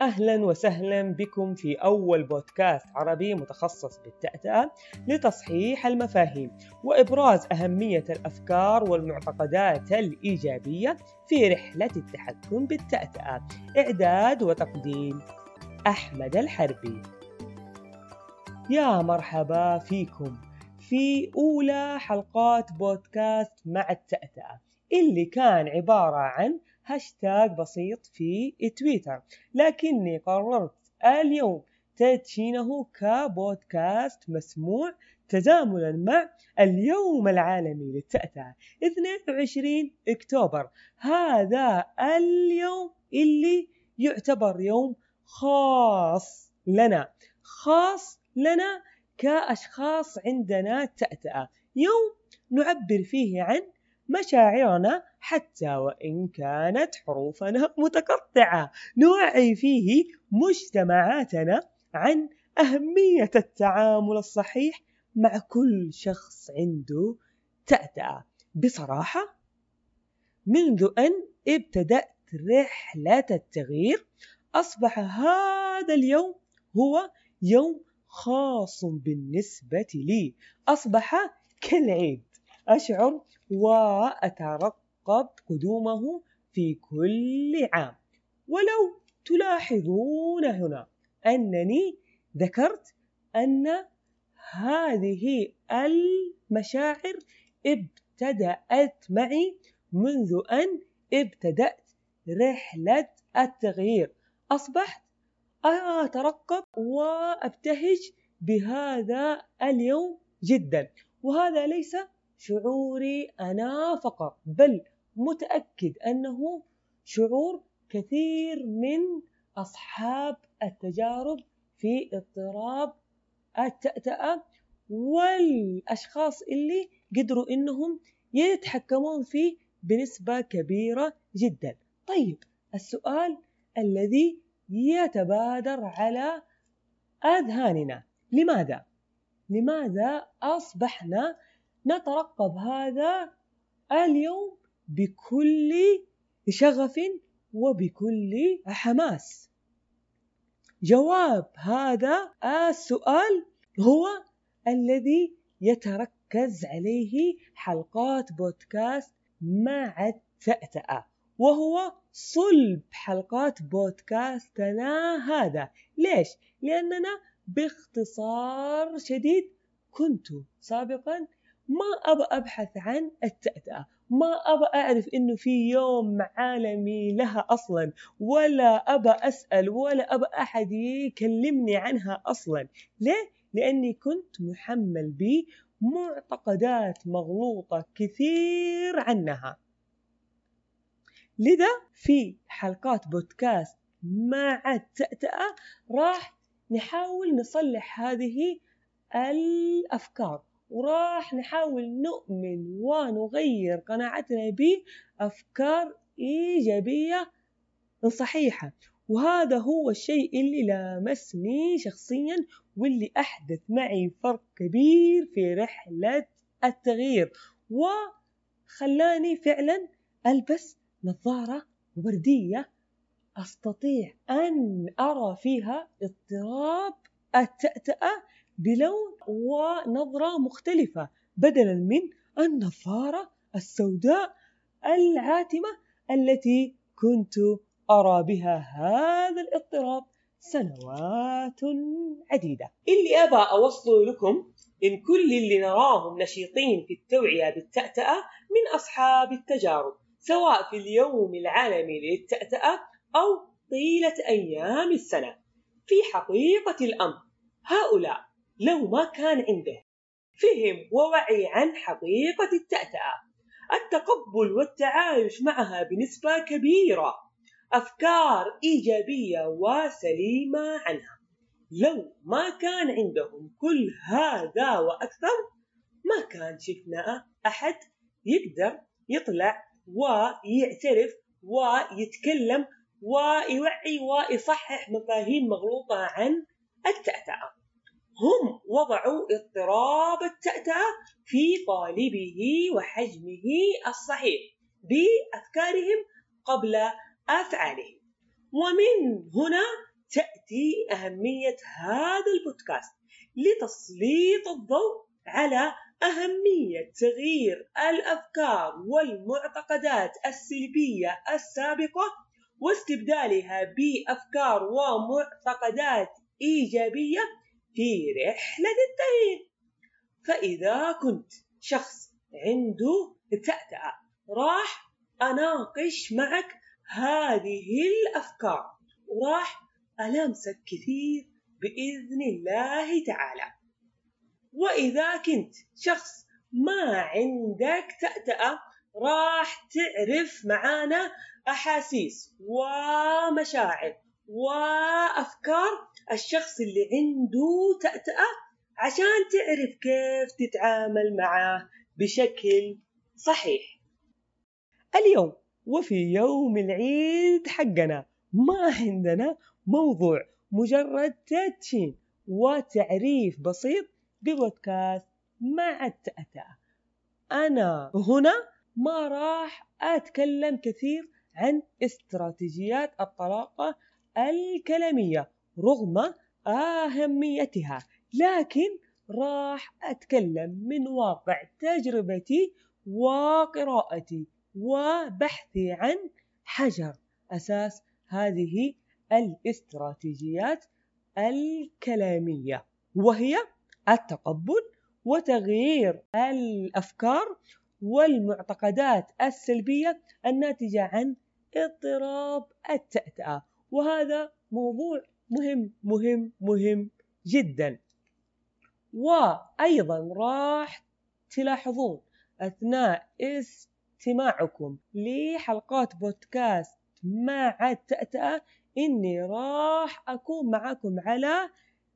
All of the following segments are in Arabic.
أهلا وسهلا بكم في أول بودكاست عربي متخصص بالتأتأة لتصحيح المفاهيم وإبراز أهمية الأفكار والمعتقدات الإيجابية في رحلة التحكم بالتأتأة. إعداد وتقديم أحمد الحربي. يا مرحبا فيكم في أولى حلقات بودكاست مع التأتأة اللي كان عبارة عن هاشتاج بسيط في تويتر. لكني قررت اليوم تدشينه كبودكاست مسموع تزامنا مع اليوم العالمي للتأتأة 22 أكتوبر. هذا اليوم اللي يعتبر يوم خاص لنا خاص لنا كأشخاص عندنا تأتأة يوم نعبر فيه عن مشاعرنا حتى وإن كانت حروفنا متقطعة. نوعي فيه مجتمعاتنا عن أهمية التعامل الصحيح مع كل شخص عنده تأتأة. بصراحة منذ أن ابتدأت رحلة التغيير أصبح هذا اليوم هو يوم خاص بالنسبة لي. أصبح كالعيد أشعر وأترقب قدومه في كل عام. ولو تلاحظون هنا أنني ذكرت أن هذه المشاعر ابتدأت معي منذ أن ابتدأت رحلة التغيير. أصبحت أترقب وأبتهج بهذا اليوم جدا. وهذا ليس شعوري أنا فقط بل متأكد أنه شعور كثير من أصحاب التجارب في اضطراب التأتأة والأشخاص اللي قدروا إنهم يتحكمون فيه بنسبة كبيرة جدا طيب السؤال الذي يتبادر على أذهاننا لماذا؟ لماذا أصبحنا نترقب هذا اليوم بكل شغف وبكل حماس جواب هذا السؤال هو الذي يتركز عليه حلقات بودكاست مع التأتأة وهو صلب حلقات بودكاستنا هذا ليش؟ لأننا باختصار شديد كنت سابقا ما أبى أبحث عن التأتأة. ما أبى أعرف إنه في يوم عالمي لها أصلا. ولا أبى أسأل ولا أبى أحد يكلمني عنها أصلا. ليه؟ لأني كنت محمل بمعتقدات مغلوطة كثير عنها. لذا في حلقات بودكاست مع التأتأة راح نحاول نصلح هذه الأفكار. وراح نحاول نؤمن ونغير قناعتنا بأفكار إيجابية صحيحة. وهذا هو الشيء اللي لامسني شخصيا واللي أحدث معي فرق كبير في رحلة التغيير وخلاني فعلا ألبس نظارة وردية أستطيع أن أرى فيها اضطراب التأتأة بلون ونظرة مختلفة بدلا من النظارة السوداء العاتمة التي كنت أرى بها هذا الاضطراب سنوات عديدة. اللي أبى أوصله لكم إن كل اللي نراهم نشيطين في التوعية بالتأتأة من أصحاب التجارب سواء في اليوم العالمي للتأتأة أو طيلة أيام السنة. في حقيقة الأمر هؤلاء لو ما كان عنده. فهم ووعي عن حقيقة التأتأة. التقبل والتعايش معها بنسبة كبيرة. أفكار إيجابية وسليمة عنها. لو ما كان عندهم كل هذا وأكثر ما كان شفنا أحد يقدر يطلع ويعترف ويتكلم ويوعي ويصحح مفاهيم مغلوطة عن التأتأة. هم وضعوا اضطراب التأتأة في طالبه وحجمه الصحيح بأفكارهم قبل أفعالهم. ومن هنا تأتي أهمية هذا البودكاست لتسليط الضوء على أهمية تغيير الأفكار والمعتقدات السلبية السابقة واستبدالها بأفكار ومعتقدات إيجابية في رحلة التغيير فإذا كنت شخص عنده تأتأة راح أناقش معك هذه الأفكار وراح ألامسك كثير بإذن الله تعالى. وإذا كنت شخص ما عندك تأتأة راح تعرف معانا أحاسيس ومشاعر. وأفكار الشخص اللي عنده تأتأة عشان تعرف كيف تتعامل معه بشكل صحيح. اليوم وفي يوم العيد حقنا ما عندنا موضوع مجرد تدشين وتعريف بسيط ببودكاست مع التأتأة. أنا هنا ما راح أتكلم كثير عن استراتيجيات الطلاقة الكلامية رغم أهميتها لكن راح أتكلم من واقع تجربتي وقراءتي وبحثي عن حجر أساس هذه الاستراتيجيات الكلامية وهي التقبل وتغيير الأفكار والمعتقدات السلبية الناتجة عن اضطراب التأتأة. وهذا موضوع مهم مهم مهم جدا. وأيضا راح تلاحظون أثناء استماعكم لحلقات بودكاست مع التأتأة إني راح أكون معكم على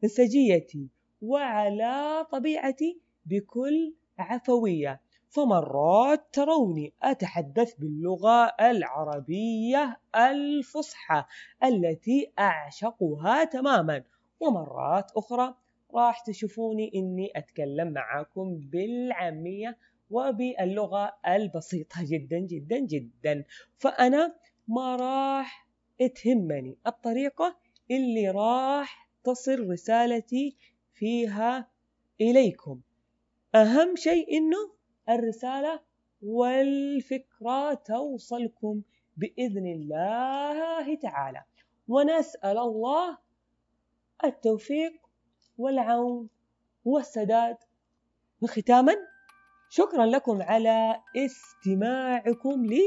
انسجيتي وعلى طبيعتي بكل عفوية. فمرات تروني أتحدث باللغة العربية الفصحى التي أعشقها تماما ومرات أخرى راح تشوفوني إني أتكلم معاكم بالعامية وباللغة البسيطة جدا جدا جدا. فأنا ما راح تهمني الطريقة اللي راح تصل رسالتي فيها إليكم. أهم شيء إنه الرسالة والفكرة توصلكم بإذن الله تعالى. ونسأل الله التوفيق والعون والسداد. وختاما شكرا لكم على استماعكم لي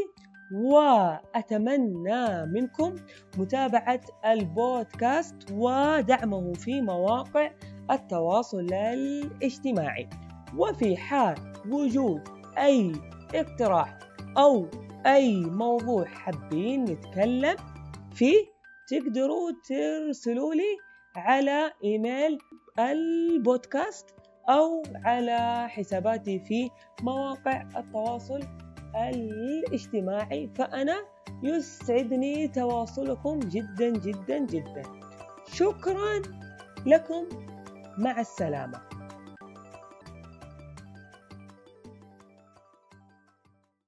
وأتمنى منكم متابعة البودكاست ودعمه في مواقع التواصل الاجتماعي. وفي حال وجود أي اقتراح أو أي موضوع حابين نتكلم فيه تقدروا ترسلوا لي على إيميل البودكاست أو على حساباتي في مواقع التواصل الاجتماعي. فأنا يسعدني تواصلكم جدا جدا جدا. شكرا لكم. مع السلامة.